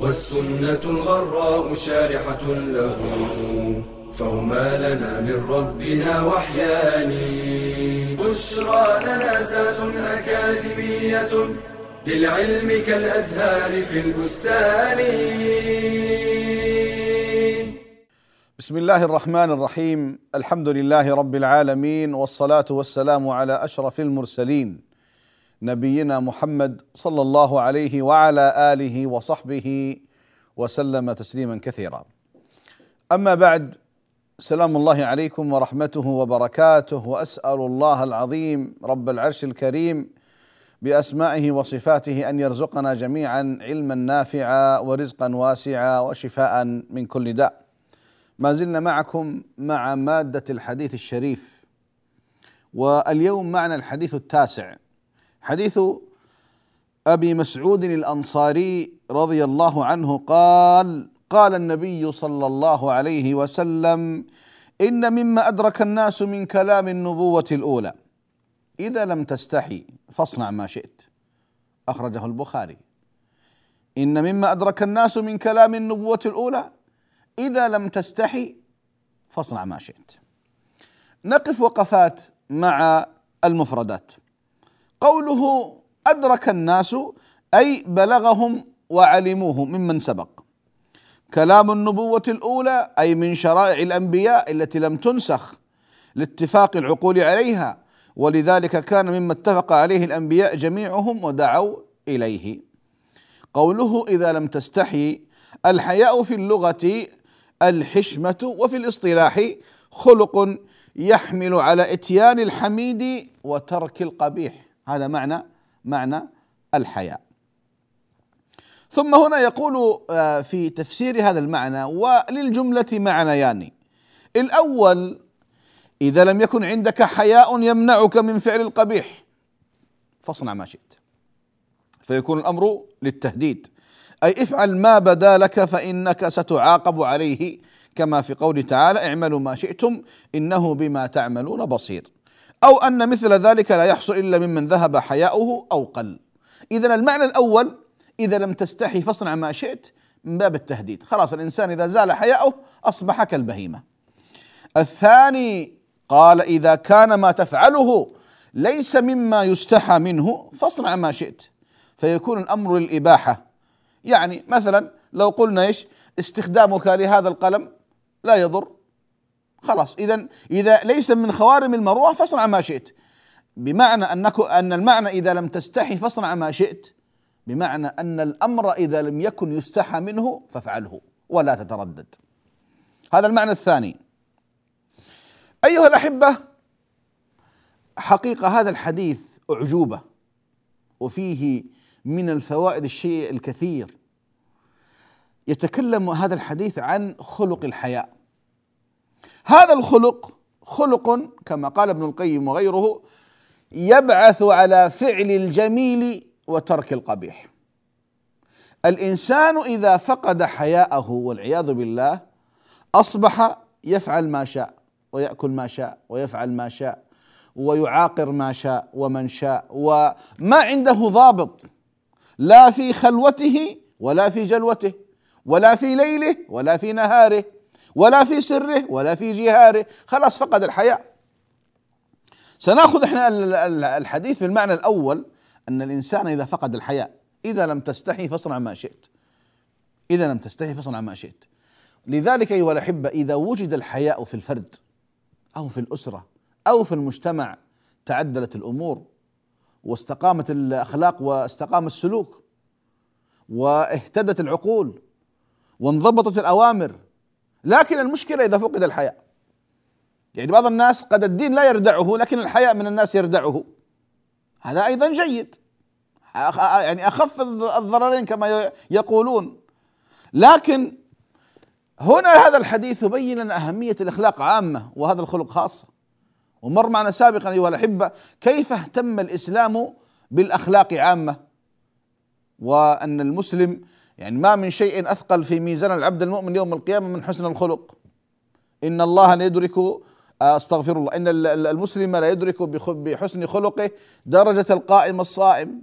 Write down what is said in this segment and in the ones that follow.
والسنة الغراء شارحة له فهما لنا من ربنا وحيان. بشرى لنا زاد أكاديمية للعلم كالأزهار في البستان. بسم الله الرحمن الرحيم الحمد لله رب العالمين والصلاة والسلام على أشرف المرسلين. نبينا محمد صلى الله عليه وعلى آله وصحبه وسلم تسليما كثيرا. أما بعد سلام الله عليكم ورحمته وبركاته وأسأل الله العظيم رب العرش الكريم بأسمائه وصفاته أن يرزقنا جميعا علما نافعا ورزقا واسعا وشفاء من كل داء. ما زلنا معكم مع مادة الحديث الشريف واليوم معنا الحديث التاسع. حديث أبي مسعود الأنصاري رضي الله عنه قال قال النبي صلى الله عليه وسلم إن مما أدرك الناس من كلام النبوة الأولى إذا لم تستحي فاصنع ما شئت أخرجه البخاري إن مما أدرك الناس من كلام النبوة الأولى إذا لم تستحي فاصنع ما شئت. نقف وقفات مع المفردات. قوله أدرك الناس أي بلغهم وعلموه ممن سبق. كلام النبوة الأولى أي من شرائع الأنبياء التي لم تنسخ لاتفاق العقول عليها ولذلك كان مما اتفق عليه الأنبياء جميعهم ودعوا إليه. قوله إذا لم تستحي الحياء في اللغة الحشمة وفي الاصطلاح خلق يحمل على إتيان الحميد وترك القبيح هذا معنى معنى الحياء. ثم هنا يقول في تفسير هذا المعنى وللجملة معنيان. الأول إذا لم يكن عندك حياء يمنعك من فعل القبيح. فاصنع ما شئت. فيكون الأمر للتهديد. أي افعل ما بدا لك فإنك ستعاقب عليه. كما في قوله تعالى اعملوا ما شئتم إنه بما تعملون بصير. أو أن مثل ذلك لا يحصل إلا ممن ذهب حياؤه أو قل. إذا المعنى الأول إذا لم تستحي فاصنع ما شئت من باب التهديد. خلاص الإنسان إذا زال حياؤه أصبح كالبهيمة. الثاني قال إذا كان ما تفعله ليس مما يستحى منه فاصنع ما شئت. فيكون الأمر للإباحة. يعني مثلا لو قلنا إيش؟ استخدامك لهذا القلم لا يضر. خلاص. إذا إذا ليس من خوارم المروءة فاصنع ما شئت. بمعنى انك أن المعنى إذا لم تستحي فاصنع ما شئت. بمعنى أن الأمر إذا لم يكن يستحى منه فافعله ولا تتردد. هذا المعنى الثاني. أيها الأحبة حقيقة هذا الحديث أعجوبة وفيه من الفوائد الشيء الكثير. يتكلم هذا الحديث عن خلق الحياء. هذا الخلق خلق كما قال ابن القيم وغيره يبعث على فعل الجميل وترك القبيح. الإنسان إذا فقد حياءه والعياذ بالله أصبح يفعل ما شاء ويأكل ما شاء ويفعل ما شاء ويعاقر ما شاء ومن شاء وما عنده ضابط لا في خلوته ولا في جلوته ولا في ليله ولا في نهاره. ولا في سره ولا في جهاره خلاص فقد الحياء. سنأخذ إحنا الحديث في المعنى الأول أن الإنسان إذا فقد الحياء إذا لم تستحي فاصنع ما شئت. إذا لم تستحي فاصنع ما شئت. لذلك أيها الأحبة إذا وجد الحياء في الفرد أو في الأسرة أو في المجتمع تعدلت الأمور واستقامت الأخلاق واستقام السلوك واهتدت العقول وانضبطت الأوامر لكن المشكلة إذا فقد الحياء. يعني بعض الناس قد الدين لا يردعه لكن الحياء من الناس يردعه. هذا أيضا جيد. يعني أخف الضررين كما يقولون. لكن هنا هذا الحديث يبين لنا أهمية الأخلاق عامة وهذا الخلق خاصة. ومر معنا سابقا أيها الأحبة كيف اهتم الإسلام بالأخلاق عامة؟ وأن المسلم يعني ما من شيء أثقل في ميزان العبد المؤمن يوم القيامة من حسن الخلق. إن الله لا يدرك أستغفر الله. إن المسلم لا يدرك بحسن خلقه درجة القائم الصائم.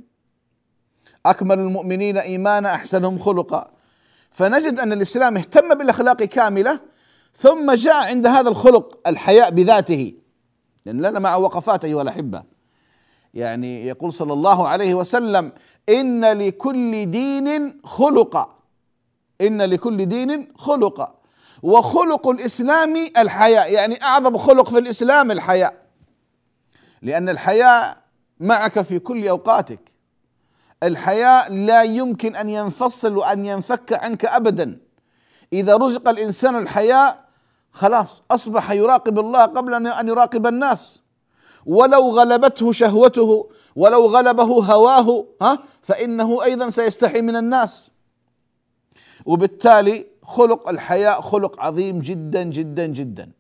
أكمل المؤمنين إيمانا أحسنهم خلقا. فنجد أن الإسلام اهتم بالأخلاق كاملة ثم جاء عند هذا الخلق الحياء بذاته. لأن لنا مع وقفات أيها الأحبة. يعني يقول صلى الله عليه وسلم إن لكل دين خلقا. إن لكل دين خلقا. وخلق الإسلام الحياء يعني أعظم خلق في الإسلام الحياء. لأن الحياء معك في كل أوقاتك. الحياء لا يمكن أن ينفصل وأن ينفك عنك ابدا. إذا رزق الإنسان الحياء خلاص أصبح يراقب الله قبل أن يراقب الناس. ولو غلبته شهوته ولو غلبه هواه ها فإنه أيضا سيستحي من الناس. وبالتالي خلق الحياء خلق عظيم جدا جدا جدا.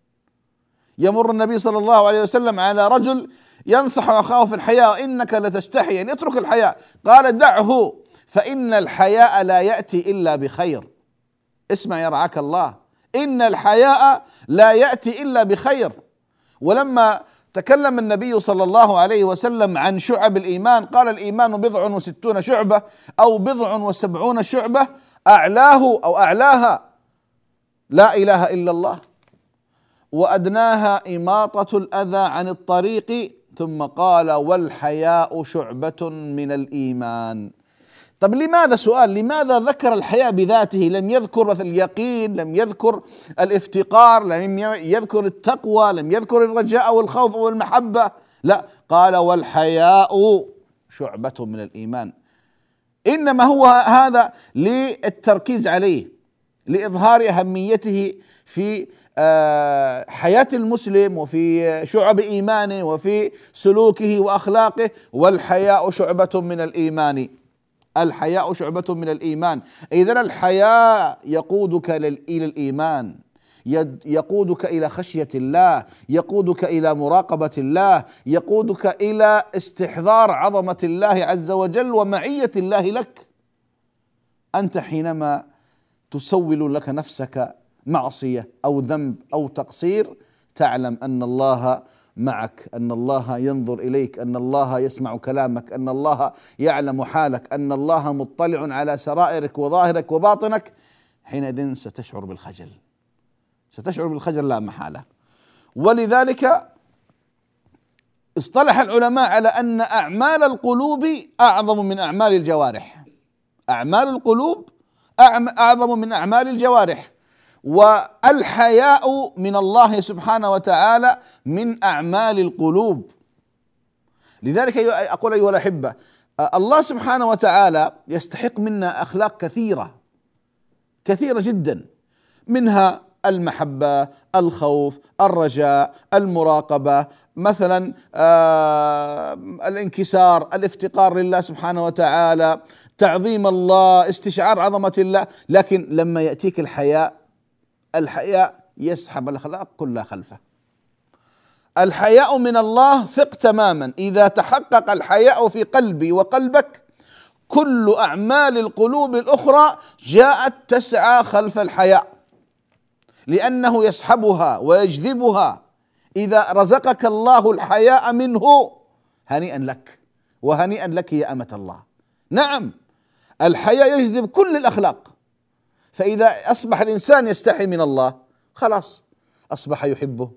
يمر النبي صلى الله عليه وسلم على رجل ينصح أخاه في الحياء إنك لتستحي يعني اترك الحياء. قال دعه فإن الحياء لا يأتي إلا بخير. اسمع يرعاك الله. إن الحياء لا يأتي إلا بخير. ولما تكلم النبي صلى الله عليه وسلم عن شعب الإيمان. قال الإيمان بضع وستون شعبة أو بضع وسبعون شعبة. أعلاه أو أعلاها لا إله إلا الله. وأدناها إماطة الأذى عن الطريق. ثم قال والحياء شعبة من الإيمان. طب لماذا سؤال؟ لماذا ذكر الحياء بذاته؟ لم يذكر مثل اليقين لم يذكر الافتقار لم يذكر التقوى لم يذكر الرجاء والخوف والمحبة. لا قال والحياء شعبة من الإيمان. إنما هو هذا للتركيز عليه لإظهار أهميته في آه، حياة المسلم وفي شعب إيمانه وفي سلوكه وأخلاقه. والحياء شعبة من الإيمان. الحياء شعبة من الإيمان. إذا الحياء يقودك إلى الإيمان. يقودك إلى خشية الله يقودك إلى مراقبة الله يقودك إلى استحضار عظمة الله عز وجل ومعية الله لك. أنت حينما تسول لك نفسك معصية أو ذنب أو تقصير تعلم أن الله معك. أن الله ينظر إليك. أن الله يسمع كلامك. أن الله يعلم حالك. أن الله مطلع على سرائرك وظاهرك وباطنك. حينئذ ستشعر بالخجل. ستشعر بالخجل لا محالة. ولذلك اصطلح العلماء على أن أعمال القلوب أعظم من أعمال الجوارح. أعمال القلوب أعظم من أعمال الجوارح. والحياء من الله سبحانه وتعالى من أعمال القلوب. لذلك أقول أيها الأحبة الله سبحانه وتعالى يستحق منا أخلاق كثيرة كثيرة جدا منها المحبة الخوف الرجاء المراقبة مثلا آه الانكسار الافتقار لله سبحانه وتعالى تعظيم الله استشعار عظمة الله لكن لما يأتيك الحياء الحياء يسحب الأخلاق كلها خلفه. الحياء من الله ثق تماما. إذا تحقق الحياء في قلبي وقلبك كل أعمال القلوب الأخرى جاءت تسعى خلف الحياء. لأنه يسحبها ويجذبها. إذا رزقك الله الحياء منه هنيئا لك. وهنيئا لك يا أمة الله. نعم الحياء يجذب كل الأخلاق. فإذا أصبح الإنسان يستحي من الله خلاص أصبح يحبه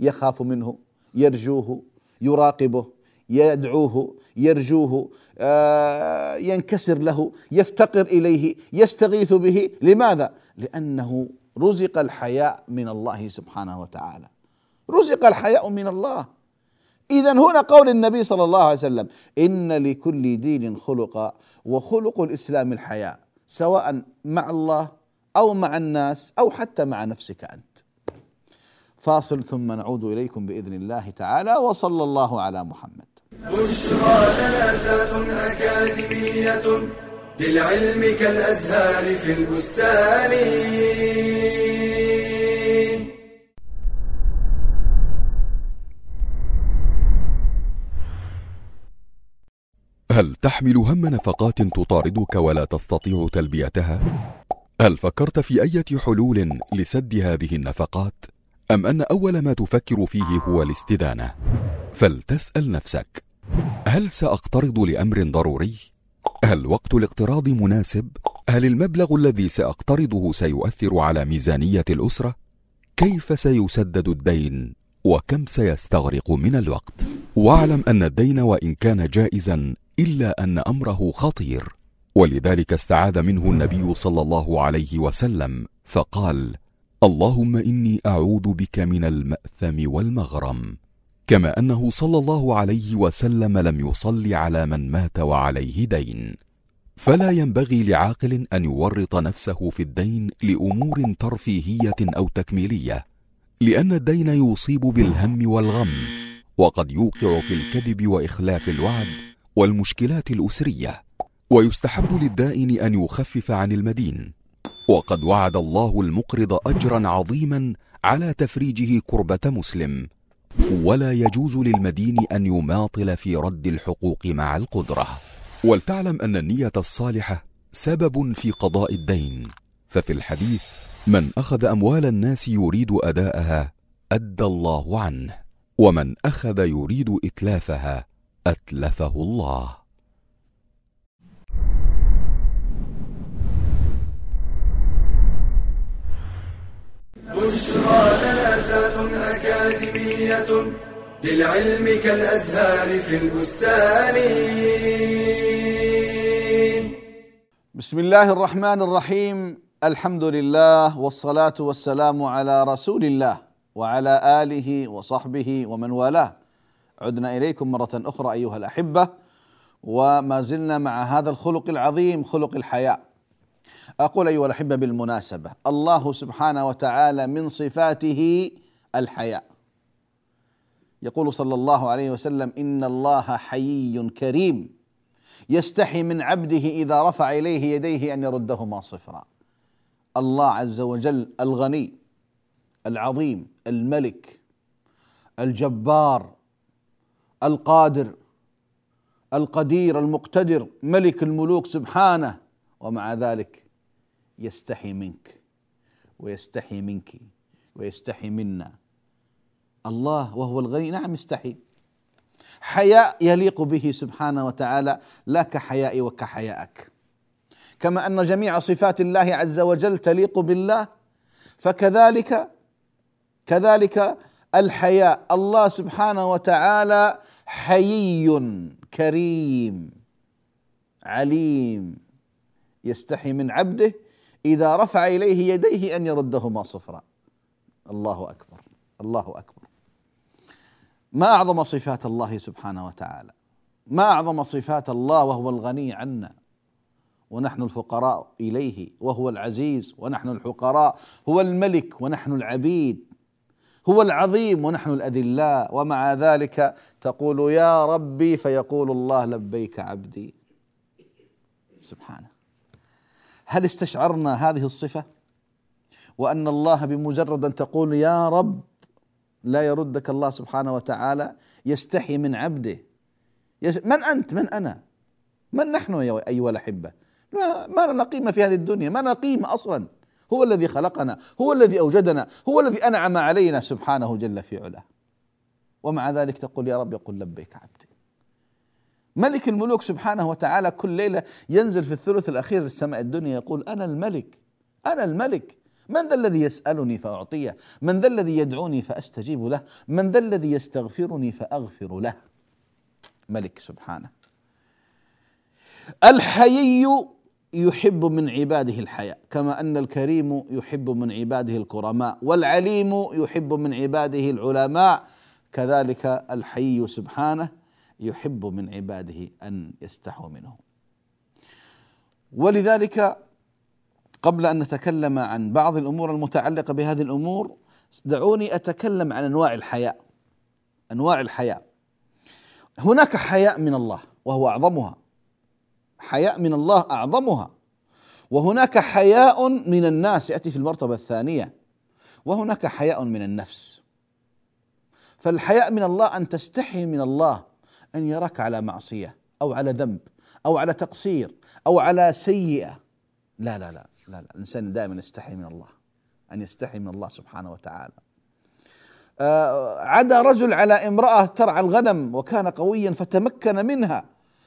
يخاف منه يرجوه يراقبه يدعوه يرجوه آه، ينكسر له يفتقر إليه يستغيث به. لماذا؟ لأنه رزق الحياء من الله سبحانه وتعالى. رزق الحياء من الله. اذا هنا قول النبي صلى الله عليه وسلم إن لكل دين خلقا وخلق الإسلام الحياء. سواء مع الله أو مع الناس أو حتى مع نفسك أنت. فاصل ثم نعود إليكم بإذن الله تعالى وصلى الله على محمد. بشرى أكاديمية للعلم كالأزهار في البستان. هل تحمل هم نفقات تطاردك ولا تستطيع تلبيتها؟ هل فكرت في إيه حلول لسد هذه النفقات؟ أم أن أول ما تفكر فيه هو الاستدانة؟ فلتسأل نفسك هل سأقترض لأمر ضروري؟ هل وقت الاقتراض مناسب؟ هل المبلغ الذي سأقترضه سيؤثر على ميزانية الأسرة؟ كيف سيسدد الدين وكم سيستغرق من الوقت؟ واعلم أن الدين وإن كان جائزا إلا أن أمره خطير. ولذلك استعاذ منه النبي صلى الله عليه وسلم فقال اللهم إني أعوذ بك من المأثم والمغرم. كما أنه صلى الله عليه وسلم لم يصل على من مات وعليه دين. فلا ينبغي لعاقل أن يورط نفسه في الدين لأمور ترفيهية أو تكميلية لأن الدين يصيب بالهم والغم وقد يوقع في الكذب وإخلاف الوعد والمشكلات الأسرية. ويستحب للدائن أن يخفف عن المدين. وقد وعد الله المقرض اجرا عظيما على تفريجه كربة مسلم. ولا يجوز للمدين أن يماطل في رد الحقوق مع القدرة. ولتعلم أن النية الصالحة سبب في قضاء الدين. ففي الحديث من أخذ أموال الناس يريد أداءها أدى الله عنه. ومن أخذ يريد إتلافها أتلفه الله. بشرى لنا زاد أكاديمية للعلم كالأزهار في البستان. بسم الله الرحمن الرحيم. الحمد لله والصلاة والسلام على رسول الله وعلى آله وصحبه ومن والاه. عدنا إليكم مرة أخرى أيها الأحبة. وما زلنا مع هذا الخلق العظيم خلق الحياء أقول أيها الأحبة بالمناسبة الله سبحانه وتعالى من صفاته الحياء يقول صلى الله عليه وسلم إن الله حيي كريم. يستحي من عبده إذا رفع إليه يديه أن يردهما صفرا. الله عز وجل الغني العظيم الملك الجبار القادر القدير المقتدر ملك الملوك سبحانه ومع ذلك يستحي منك ويستحي منك ويستحي منا. الله وهو الغني. نعم يستحي. حياء يليق به سبحانه وتعالى لا كحيائي وكحياءك. كما أن جميع صفات الله عز وجل تليق بالله فكذلك كذلك الحياء. الله سبحانه وتعالى حيي كريم عليم يستحي من عبده إذا رفع إليه يديه أن يردهما صفرا الله أكبر. الله أكبر. ما أعظم صفات الله سبحانه وتعالى؟ ما أعظم صفات الله وهو الغني عنا؟ ونحن الفقراء إليه وهو العزيز ونحن الفقراء هو الملك ونحن العبيد. هو العظيم ونحن الأذلاء. ومع ذلك تقول يا ربي فيقول الله لبيك عبدي. سبحانه. هل استشعرنا هذه الصفة؟ وأن الله بمجرد أن تقول يا رب لا يردك الله سبحانه وتعالى يستحي من عبده. من أنت؟ من أنا؟ من نحن يا أيها الأحبة؟ ما, ما لنا قيمه في هذه الدنيا. ما لنا قيمه أصلا. هو الذي خلقنا هو الذي أوجدنا هو الذي أنعم علينا سبحانه جل في علاه. ومع ذلك تقول يا رب يقول لبيك عبدي. ملك الملوك سبحانه وتعالى كل ليلة ينزل في الثلث الأخير للسماء الدنيا يقول أنا الملك أنا الملك. من ذا الذي يسألني فأعطيه؟ من ذا الذي يدعوني فأستجيب له؟ من ذا الذي يستغفرني فأغفر له؟ ملك سبحانه. الحيي يحب من عباده الحياء كما أن الكريم يحب من عباده الكرماء والعليم يحب من عباده العلماء كذلك الحي سبحانه يحب من عباده أن يستحوا منه ولذلك قبل أن نتكلم عن بعض الأمور المتعلقة بهذه الأمور دعوني أتكلم عن أنواع الحياء أنواع الحياء هناك حياء من الله وهو أعظمها. حياء من الله أعظمها. وهناك حياء من الناس يأتي في المرتبة الثانية. وهناك حياء من النفس. فالحياء من الله أن تستحي من الله أن يراك على معصية أو على ذنب أو على تقصير أو على سيئة. لا لا لا لا, لا. الإنسان دائما يستحي من الله أن يستحي من الله سبحانه وتعالى. آه، عدا رجل على امرأة ترعى الغنم وكان قويا فتمكن منها.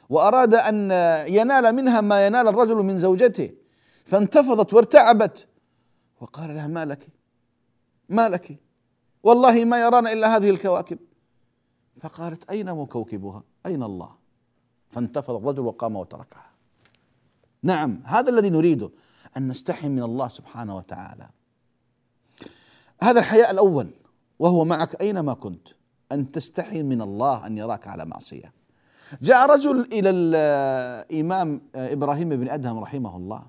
وأراد أن ينال منها ما ينال الرجل من زوجته فانتفضت وارتعبت. وقال لها ما لك؟ ما لك؟ والله ما يرانا إلا هذه الكواكب. فقالت أين مكوكبها أين الله؟ فانتفض الرجل وقام وتركها. نعم هذا الذي نريده أن نستحي من الله سبحانه وتعالى. هذا الحياء الأول وهو معك أينما كنت أن تستحي من الله أن يراك على معصية. جاء رجل إلى الامام إبراهيم بن أدهم رحمه الله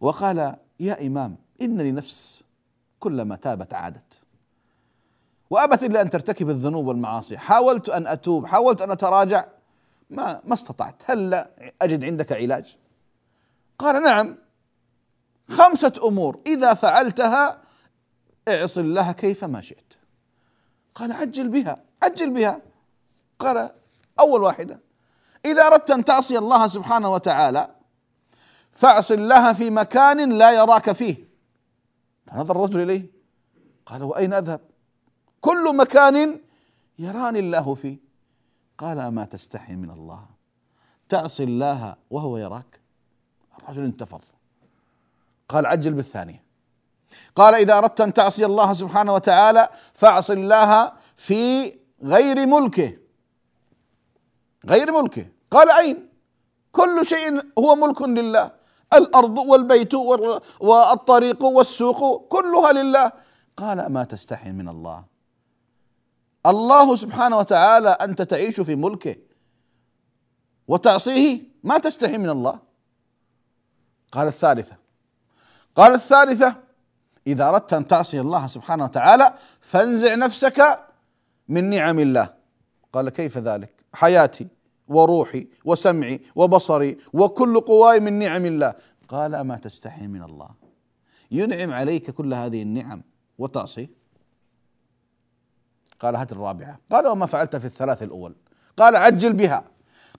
وقال يا إمام إن لي نفس كلما تابت عادت وأبت إلا أن ترتكب الذنوب والمعاصي. حاولت أن أتوب حاولت أن أتراجع ما ما استطعت. هل أجد عندك علاج؟ قال نعم خمسة أمور. إذا فعلتها اعص الله كيفما شئت. قال عجل بها عجل بها. قال أول واحدة. إذا أردت أن تعصي الله سبحانه وتعالى فاعص الله في مكان لا يراك فيه. فنظر الرجل إليه قال وأين أذهب؟ كل مكان يراني الله فيه. قال أما تستحي من الله. تعصي الله وهو يراك. الرجل انتفض. قال عجل بالثانية. قال إذا أردت أن تعصي الله سبحانه وتعالى فاعص الله في غير ملكه. غير ملكه قال أين؟ كل شيء هو ملك لله. الأرض والبيت والطريق والسوق كلها لله. قال ما تستحي من الله؟ الله سبحانه وتعالى أنت تعيش في ملكه وتعصيه؟ ما تستحي من الله. قال الثالثة. قال الثالثة إذا أردت أن تعصي الله سبحانه وتعالى فانزع نفسك من نعم الله. قال كيف ذلك؟ حياتي. وروحي وسمعي وبصري وكل قواي من نعم الله. قال أما تستحي من الله؟ ينعم عليك كل هذه النعم وتعصيه قال هات الرابعة. قال وما فعلت في الثلاث الأول؟ قال عجل بها.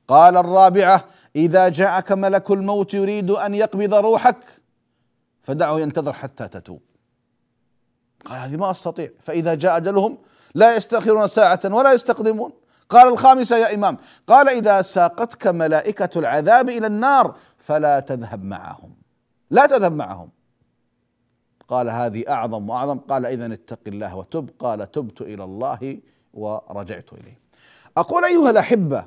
قال الرابعة إذا جاءك ملك الموت يريد أن يقبض روحك فدعه ينتظر حتى تتوب. قال هذه ما أستطيع. فإذا جاء أجلهم لا يستأخرون ساعة ولا يستقدمون. قال الخامسة يا إمام قال إذا ساقتك ملائكة العذاب إلى النار فلا تذهب معهم. لا تذهب معهم. قال هذه أعظم وأعظم قال اذا اتق الله وتب قال تبت إلى الله ورجعت إليه. أقول أيها الأحبة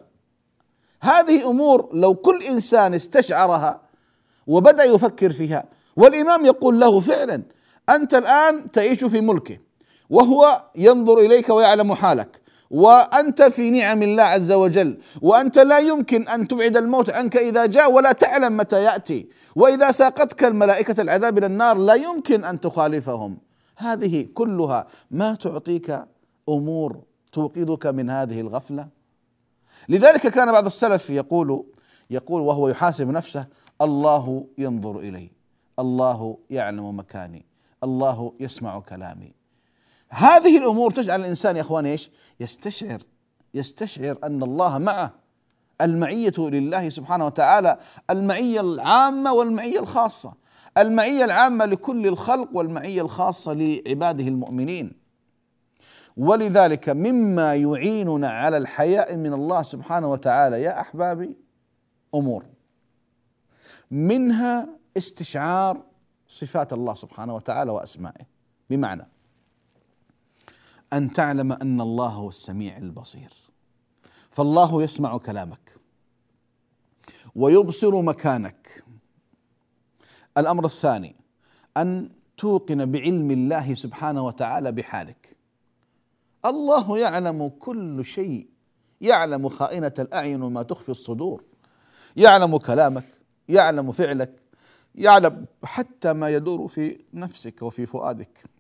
هذه أمور لو كل إنسان استشعرها وبدأ يفكر فيها والإمام يقول له فعلا أنت الآن تعيش في ملكه وهو ينظر إليك ويعلم حالك. وأنت في نعم الله عز وجل وأنت لا يمكن أن تبعد الموت عنك إذا جاء ولا تعلم متى يأتي. وإذا ساقتك الملائكة العذاب إلى النار لا يمكن أن تخالفهم. هذه كلها ما تعطيك أمور توقظك من هذه الغفلة. لذلك كان بعض السلف يقول يقول وهو يحاسب نفسه الله ينظر إلي الله يعلم مكاني الله يسمع كلامي. هذه الأمور تجعل الإنسان يا إخوان إيش؟ يستشعر يستشعر أن الله معه. المعية لله سبحانه وتعالى المعية العامة والمعية الخاصة. المعية العامة لكل الخلق والمعية الخاصة لعباده المؤمنين. ولذلك مما يعيننا على الحياء من الله سبحانه وتعالى يا أحبابي أمور. منها استشعار صفات الله سبحانه وتعالى وأسمائه. بمعنى أن تعلم أن الله هو السميع البصير. فالله يسمع كلامك ويبصر مكانك. الأمر الثاني أن توقن بعلم الله سبحانه وتعالى بحالك. الله يعلم كل شيء. يعلم خائنة الأعين وما تخفي الصدور. يعلم كلامك يعلم فعلك يعلم حتى ما يدور في نفسك وفي فؤادك.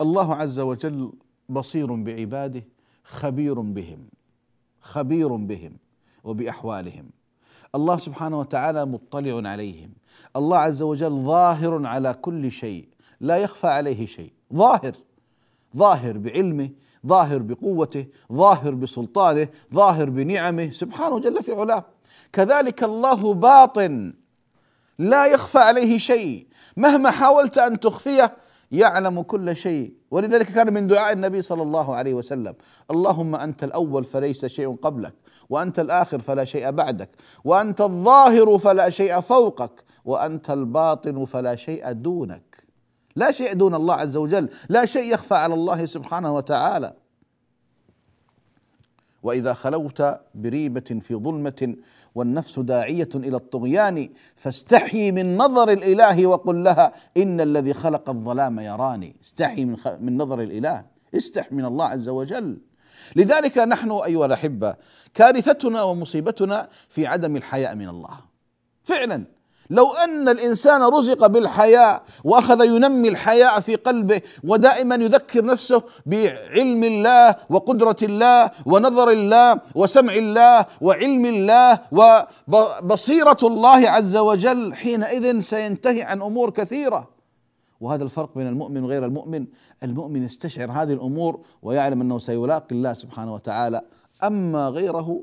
الله عز وجل بصير بعباده خبير بهم خبير بهم وبأحوالهم. الله سبحانه وتعالى مطلع عليهم. الله عز وجل ظاهر على كل شيء لا يخفى عليه شيء. ظاهر ظاهر بعلمه ظاهر بقوته ظاهر بسلطانه ظاهر بنعمه. سبحانه جل في علاه. كذلك الله باطن لا يخفى عليه شيء. مهما حاولت أن تخفيه يعلم كل شيء. ولذلك كان من دعاء النبي صلى الله عليه وسلم اللهم أنت الأول فليس شيء قبلك وأنت الآخر فلا شيء بعدك وأنت الظاهر فلا شيء فوقك وأنت الباطن فلا شيء دونك. لا شيء دون الله عز وجل لا شيء يخفى على الله سبحانه وتعالى. وإذا خلوت بريبة في ظلمة والنفس داعية إلى الطغيان فاستحي من نظر الإله وقل لها إن الذي خلق الظلام يراني. استحي من, من نظر الإله. استح من الله عز وجل. لذلك نحن أيها الأحبة كارثتنا ومصيبتنا في عدم الحياء من الله. فعلا. لو أن الإنسان رزق بالحياء وأخذ ينمي الحياء في قلبه ودائما يذكر نفسه بعلم الله وقدرة الله ونظر الله وسمع الله وعلم الله وبصيرة الله عز وجل حينئذ سينتهي عن أمور كثيرة. وهذا الفرق بين المؤمن وغير المؤمن. المؤمن يستشعر هذه الأمور ويعلم أنه سيلاقي الله سبحانه وتعالى. أما غيره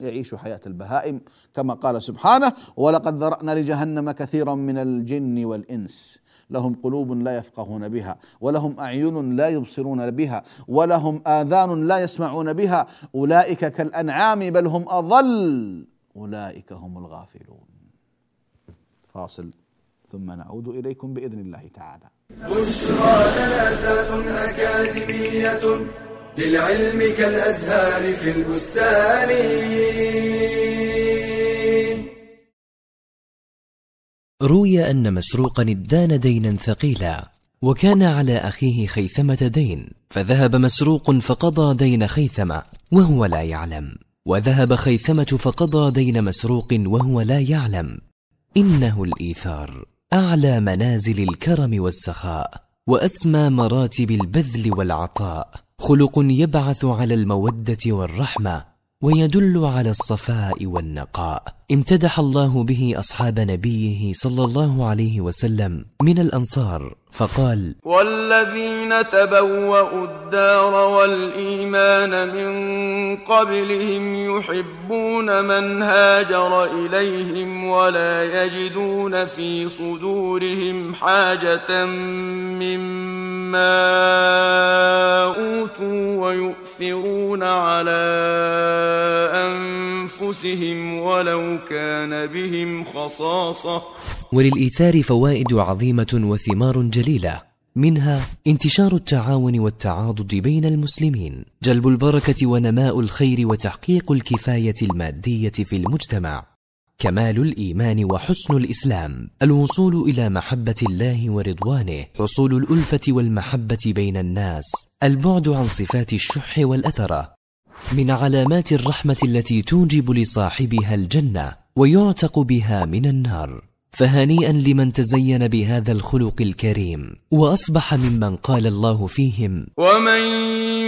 يعيش حياة البهائم كما قال سبحانه ولقد ذرأنا لجهنم كثيرا من الجن والإنس لهم قلوب لا يفقهون بها ولهم أعين لا يبصرون بها ولهم آذان لا يسمعون بها أولئك كالأنعام بل هم أضل أولئك هم الغافلون. فاصل ثم نعود إليكم بإذن الله تعالى. بشرى لنا أكاديمية للعلم كالأزهار في البستان. روي أن مسروقا ادان دينا ثقيلا وكان على أخيه خيثمة دين فذهب مسروق فقضى دين خيثمة وهو لا يعلم. وذهب خيثمة فقضى دين مسروق وهو لا يعلم. إنه الإيثار أعلى منازل الكرم والسخاء وأسمى مراتب البذل والعطاء. خلق يبعث على المودة والرحمة ويدل على الصفاء والنقاء. امتدح الله به أصحاب نبيه صلى الله عليه وسلم من الأنصار. فقال والذين تبوأوا الدار والإيمان من قبلهم يحبون من هاجر إليهم ولا يجدون في صدورهم حاجة مما أوتوا ويؤثرون على أنفسهم ولو كان بهم خصاصة. وللإيثار فوائد عظيمة وثمار جليلة. منها انتشار التعاون والتعاضد بين المسلمين جلب البركة ونماء الخير وتحقيق الكفاية المادية في المجتمع. كمال الإيمان وحسن الإسلام الوصول إلى محبة الله ورضوانه حصول الألفة والمحبة بين الناس البعد عن صفات الشح والأثرة من علامات الرحمة التي توجب لصاحبها الجنة ويعتق بها من النار. فهنيئا لمن تزين بهذا الخلق الكريم وأصبح ممن قال الله فيهم ومن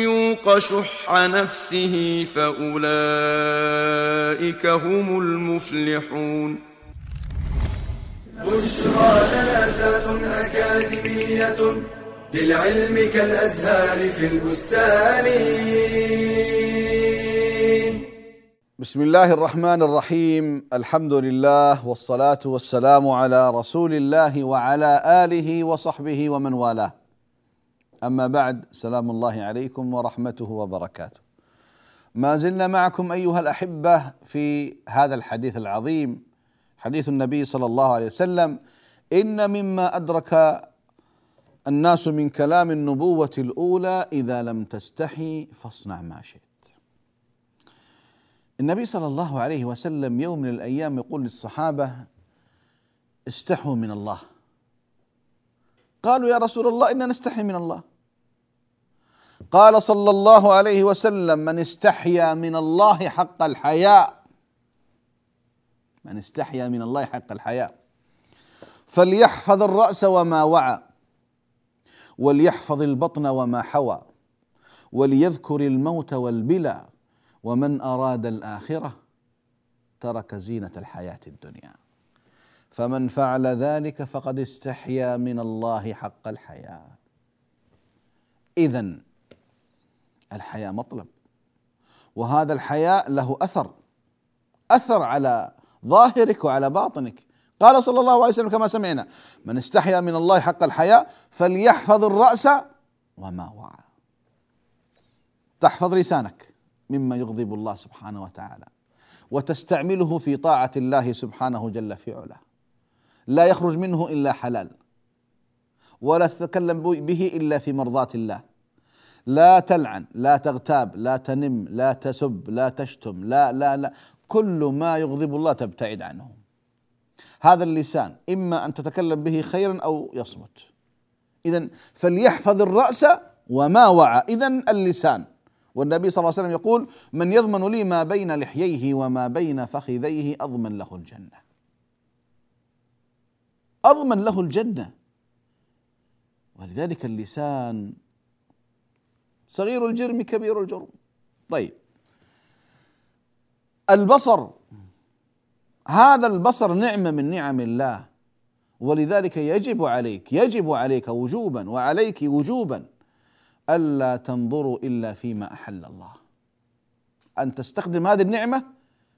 يوق شح نفسه فاولئك هم المفلحون بشرى لنا اكاديميه للعلم كالازهار في البستان بسم الله الرحمن الرحيم الحمد لله والصلاه والسلام على رسول الله وعلى اله وصحبه ومن والاه اما بعد سلام الله عليكم ورحمته وبركاته ما زلنا معكم ايها الاحبه في هذا الحديث العظيم حديث النبي صلى الله عليه وسلم ان مما ادرك الناس من كلام النبوه الاولى اذا لم تستحي فاصنع ما شئت النبي صلى الله عليه وسلم يوم من الأيام يقول للصحابة استحوا من الله. قالوا يا رسول الله إنا نستحي من الله. قال صلى الله عليه وسلم من استحيا من الله حق الحياء. من استحيا من الله حق الحياء. فليحفظ الرأس وما وعى وليحفظ البطن وما حوى وليذكر الموت والبلى ومن أراد الآخرة ترك زينة الحياة الدنيا. فمن فعل ذلك فقد استحيا من الله حق الحياة. اذا الحياء مطلب وهذا الحياء له أثر أثر على ظاهرك وعلى باطنك. قال صلى الله عليه وسلم كما سمعنا من استحيا من الله حق الحياء فليحفظ الرأس وما وعى. تحفظ لسانك. مما يغضب الله سبحانه وتعالى. وتستعمله في طاعة الله سبحانه جل في علاه. لا يخرج منه إلا حلال. ولا تتكلم به إلا في مرضاة الله. لا تلعن لا تغتاب لا تنم لا تسب لا تشتم لا لا لا. كل ما يغضب الله تبتعد عنه. هذا اللسان إما أن تتكلم به خيرا أو يصمت. اذا فليحفظ الرأس وما وعى. اذا اللسان والنبي صلى الله عليه وسلم يقول من يضمن لي ما بين لحييه وما بين فخذيه أضمن له الجنة. أضمن له الجنة. ولذلك اللسان صغير الجرم كبير الجرم. طيب. البصر هذا البصر نعمة من نعم الله. ولذلك يجب عليك يجب عليك وجوبا وعليك وجوبا ألا تنظروا إلا فيما أحل الله. أن تستخدم هذه النعمة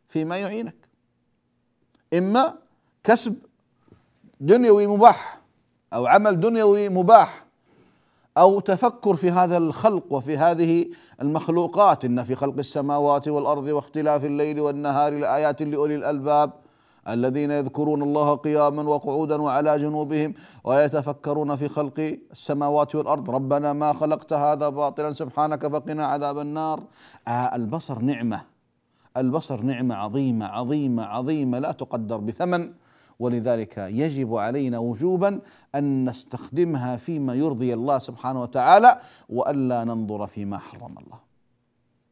فيما يعينك. إما كسب دنيوي مباح أو عمل دنيوي مباح أو تفكر في هذا الخلق وفي هذه المخلوقات. إن في خلق السماوات والأرض واختلاف الليل والنهار لآيات لأولي الألباب. الذين يذكرون الله قياما وقعودا وعلى جنوبهم ويتفكرون في خلق السماوات والأرض. ربنا ما خلقت هذا باطلا سبحانك فقنا عذاب النار. آه البصر نعمة البصر نعمة عظيمة عظيمة عظيمة لا تقدر بثمن. ولذلك يجب علينا وجوبا أن نستخدمها فيما يرضي الله سبحانه وتعالى وألا ننظر فيما حرم الله.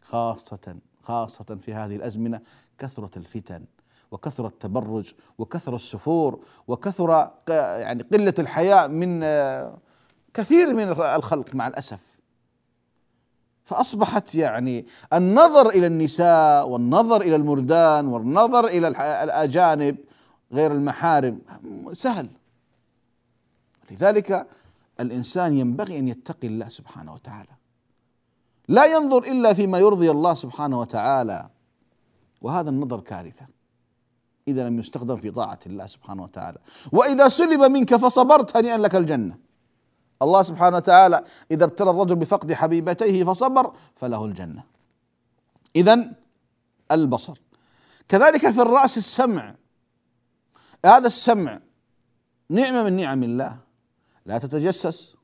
خاصة خاصة في هذه الأزمنة كثرة الفتن. وكثر التبرج وكثر السفور وكثر يعني قلة الحياء من كثير من الخلق مع الأسف. فأصبحت يعني النظر إلى النساء والنظر إلى المردان والنظر إلى الأجانب غير المحارم سهل. لذلك الإنسان ينبغي أن يتقي الله سبحانه وتعالى. لا ينظر إلا فيما يرضي الله سبحانه وتعالى. وهذا النظر كارثة. إذا لم يستخدم في طاعة الله سبحانه وتعالى. وإذا سلب منك فصبرت هنيئا لك الجنة. الله سبحانه وتعالى إذا ابتلى الرجل بفقد حبيبتيه فصبر فله الجنة. اذا البصر. كذلك في الرأس السمع. هذا السمع نعمة من نعم الله. لا تتجسس.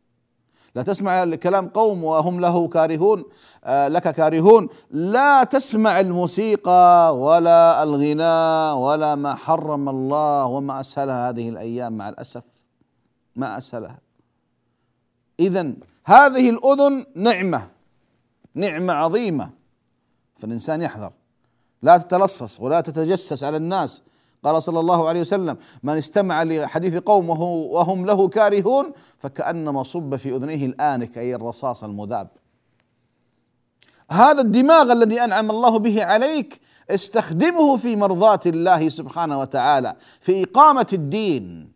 لا تسمع كلام قوم وهم له كارهون آه لك كارهون. لا تسمع الموسيقى ولا الغناء ولا ما حرم الله وما اسهلها هذه الأيام مع الأسف. ما أسهلها. اذا هذه الأذن نعمة نعمة عظيمة. فالإنسان يحذر. لا تتلصص ولا تتجسس على الناس. قال صلى الله عليه وسلم من استمع لحديث قوم وهم له كارهون فكأنما صب في أذنيه الآنك أي الرصاص المذاب. هذا الدماغ الذي أنعم الله به عليك استخدمه في مرضاة الله سبحانه وتعالى في إقامة الدين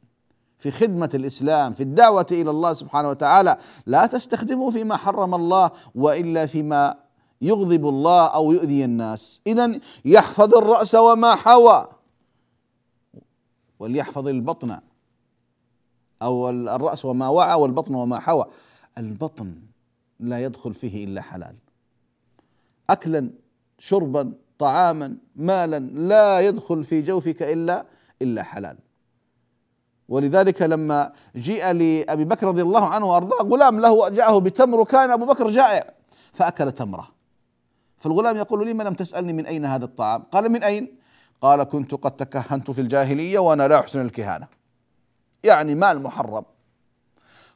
في خدمة الإسلام في الدعوة إلى الله سبحانه وتعالى. لا تستخدمه فيما حرم الله وإلا فيما يغضب الله أو يؤذي الناس. إذا يحفظ الرأس وما حوى. وليحفظ البطن أو الرأس وما وعى والبطن وما حوى. البطن لا يدخل فيه إلا حلال. أكلا شربا طعاما مالا لا يدخل في جوفك إلا إلا حلال. ولذلك لما جيء لأبي بكر رضي الله عنه وأرضاه غلام له جاءه بتمر وكان أبو بكر جائع فأكل تمرة. فالغلام يقول لي ما لم تسألني من أين هذا الطعام؟ قال من أين؟ قال كنت قد تكهنت في الجاهلية وأنا لا أحسن الكهانة. يعني مال محرم.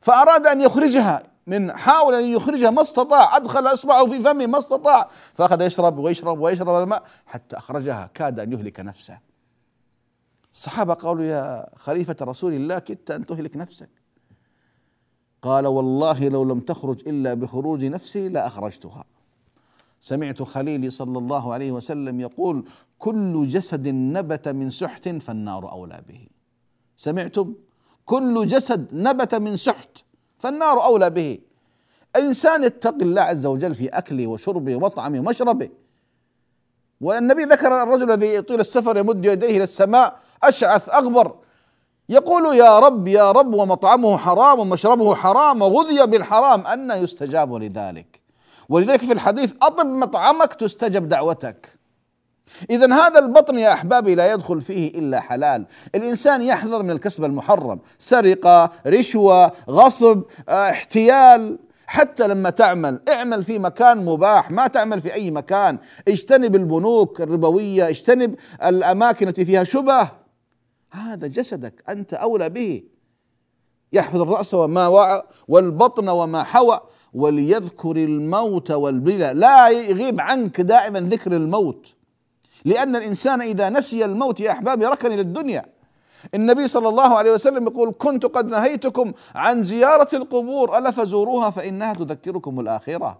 فأراد أن يخرجها من حاول أن يخرجها ما استطاع. أدخل إصبعه في فمه ما استطاع. فأخذ يشرب ويشرب ويشرب الماء حتى أخرجها كاد أن يهلك نفسه. الصحابة قالوا يا خليفة رسول الله كدت أن تهلك نفسك. قال والله لو لم تخرج إلا بخروج نفسي لأخرجتها سمعت خليلي صلى الله عليه وسلم يقول كل جسد نبت من سحت فالنار أولى به. سمعتم؟ كل جسد نبت من سحت فالنار أولى به. الإنسان يتقي الله عز وجل في أكله وشربه ومطعمه ومشربه. والنبي ذكر الرجل الذي يطيل السفر يمد يديه إلى السماء أشعث أغبر. يقول يا رب يا رب ومطعمه حرام ومشربه حرام وغذي بالحرام. أن يستجاب لذلك. ولذلك في الحديث أطب مطعمك تستجب دعوتك. إذا هذا البطن يا أحبابي لا يدخل فيه إلا حلال. الإنسان يحذر من الكسب المحرم. سرقة رشوة غصب آه، احتيال. حتى لما تعمل اعمل في مكان مباح ما تعمل في أي مكان. اجتنب البنوك الربوية اجتنب الأماكن التي فيها شبه. هذا جسدك أنت أولى به. يحفظ الرأس وما وعى والبطن وما حوى وليذكر الموت والبلى لا يغيب عنك دائما ذكر الموت. لأن الإنسان إذا نسي الموت يا أحبابي ركن إلى الدنيا النبي صلى الله عليه وسلم يقول كنت قد نهيتكم عن زيارة القبور ألا فزوروها فإنها تذكركم الآخرة.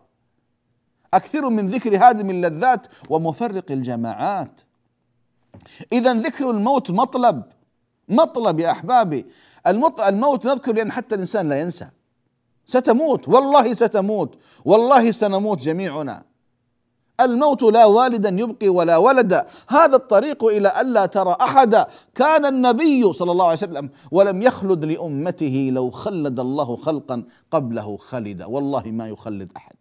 أكثروا من ذكر هادم اللذات ومفرق الجماعات. إذا ذكر الموت مطلب. مطلب يا أحبابي. الموت نذكر لأن حتى الإنسان لا ينسى. ستموت. والله ستموت. والله سنموت جميعنا. الموت لا والدا يبقي ولا ولدا هذا الطريق إلى الا ترى احدا كان النبي صلى الله عليه وسلم ولم يخلد لأمته لو خلد الله خلقا قبله خلد. والله ما يخلد أحد.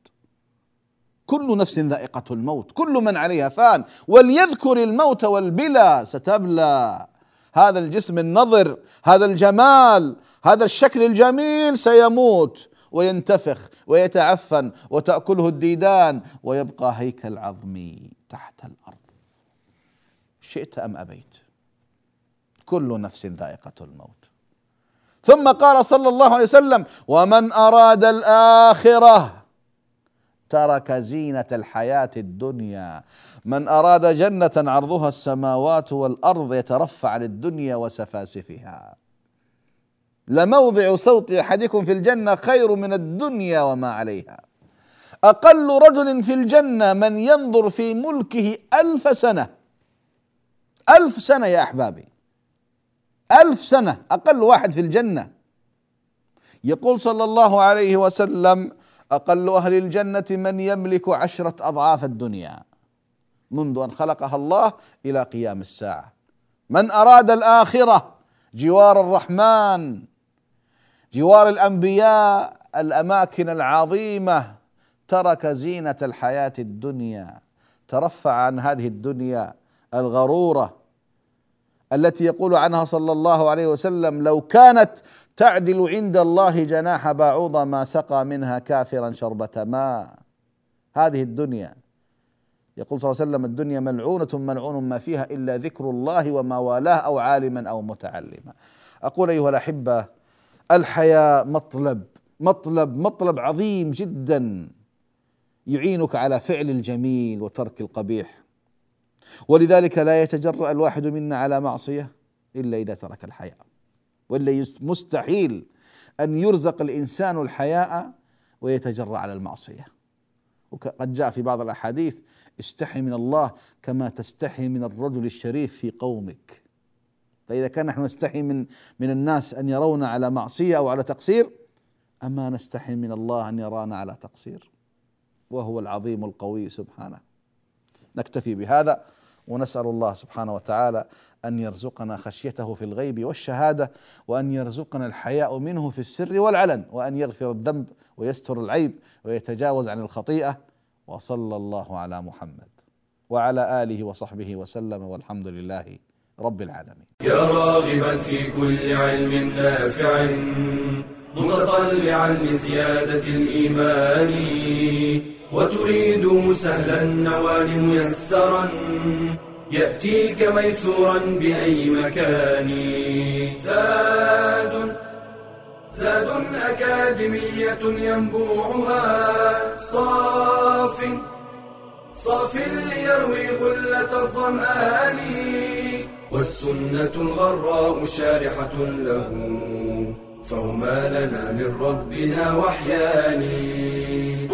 كل نفس ذائقة الموت. كل من عليها فان. وليذكر الموت والبلى ستبلى. هذا الجسم النظر هذا الجمال هذا الشكل الجميل سيموت وينتفخ ويتعفن وتأكله الديدان ويبقى هيكل عظمي تحت الأرض. شئت أم أبيت؟ كل نفس ذائقة الموت. ثم قال صلى الله عليه وسلم ومن أراد الآخرة ترك زينة الحياة الدنيا. من أراد جنة عرضها السماوات والأرض يترفع عن الدنيا وسفاسفها. لموضع صوت أحدكم في الجنة خير من الدنيا وما عليها. أقل رجل في الجنة من ينظر في ملكه ألف سنة. ألف سنة يا أحبابي. ألف سنة أقل واحد في الجنة. يقول صلى الله عليه وسلم أقل أهل الجنة من يملك عشرة أضعاف الدنيا. منذ أن خلقها الله إلى قيام الساعة. من أراد الآخرة؟ جوار الرحمن. جوار الأنبياء الأماكن العظيمة. ترك زينة الحياة الدنيا. ترفع عن هذه الدنيا الغرورة. التي يقول عنها صلى الله عليه وسلم لو كانت تعدل عند الله جناح بعوضه ما سقى منها كافرا شربة ماء. هذه الدنيا. يقول صلى الله عليه وسلم الدنيا ملعونة ملعون ما فيها إلا ذكر الله وما والاه أو عالما أو متعلما. أقول أيها الأحبة الحياة مطلب مطلب مطلب عظيم جدا يعينك على فعل الجميل وترك القبيح. ولذلك لا يتجرأ الواحد منا على معصية إلا إذا ترك الحياء وإلا مستحيل أن يرزق الإنسان الحياء ويتجرأ على المعصية. وقد جاء في بعض الأحاديث استحي من الله كما تستحي من الرجل الشريف في قومك. فإذا كان نحن نستحي من من الناس أن يرونا على معصية أو على تقصير أما نستحي من الله أن يرانا على تقصير؟ وهو العظيم القوي سبحانه. نكتفي بهذا ونسأل الله سبحانه وتعالى أن يرزقنا خشيته في الغيب والشهادة وأن يرزقنا الحياء منه في السر والعلن وأن يغفر الذنب ويستر العيب ويتجاوز عن الخطيئة. وصلى الله على محمد وعلى آله وصحبه وسلم والحمد لله رب العالمين. يا راغبا في كل علم نافع متطلعا لزيادة الإيمان. وتريد سهلا النوال ميسرا يأتيك ميسورا بأي مكان. زاد زاد أكاديمية ينبوعها. صاف صاف ليروي غلة الظمآن. والسنة الغراء شارحة له فهما لنا من ربنا وحيان.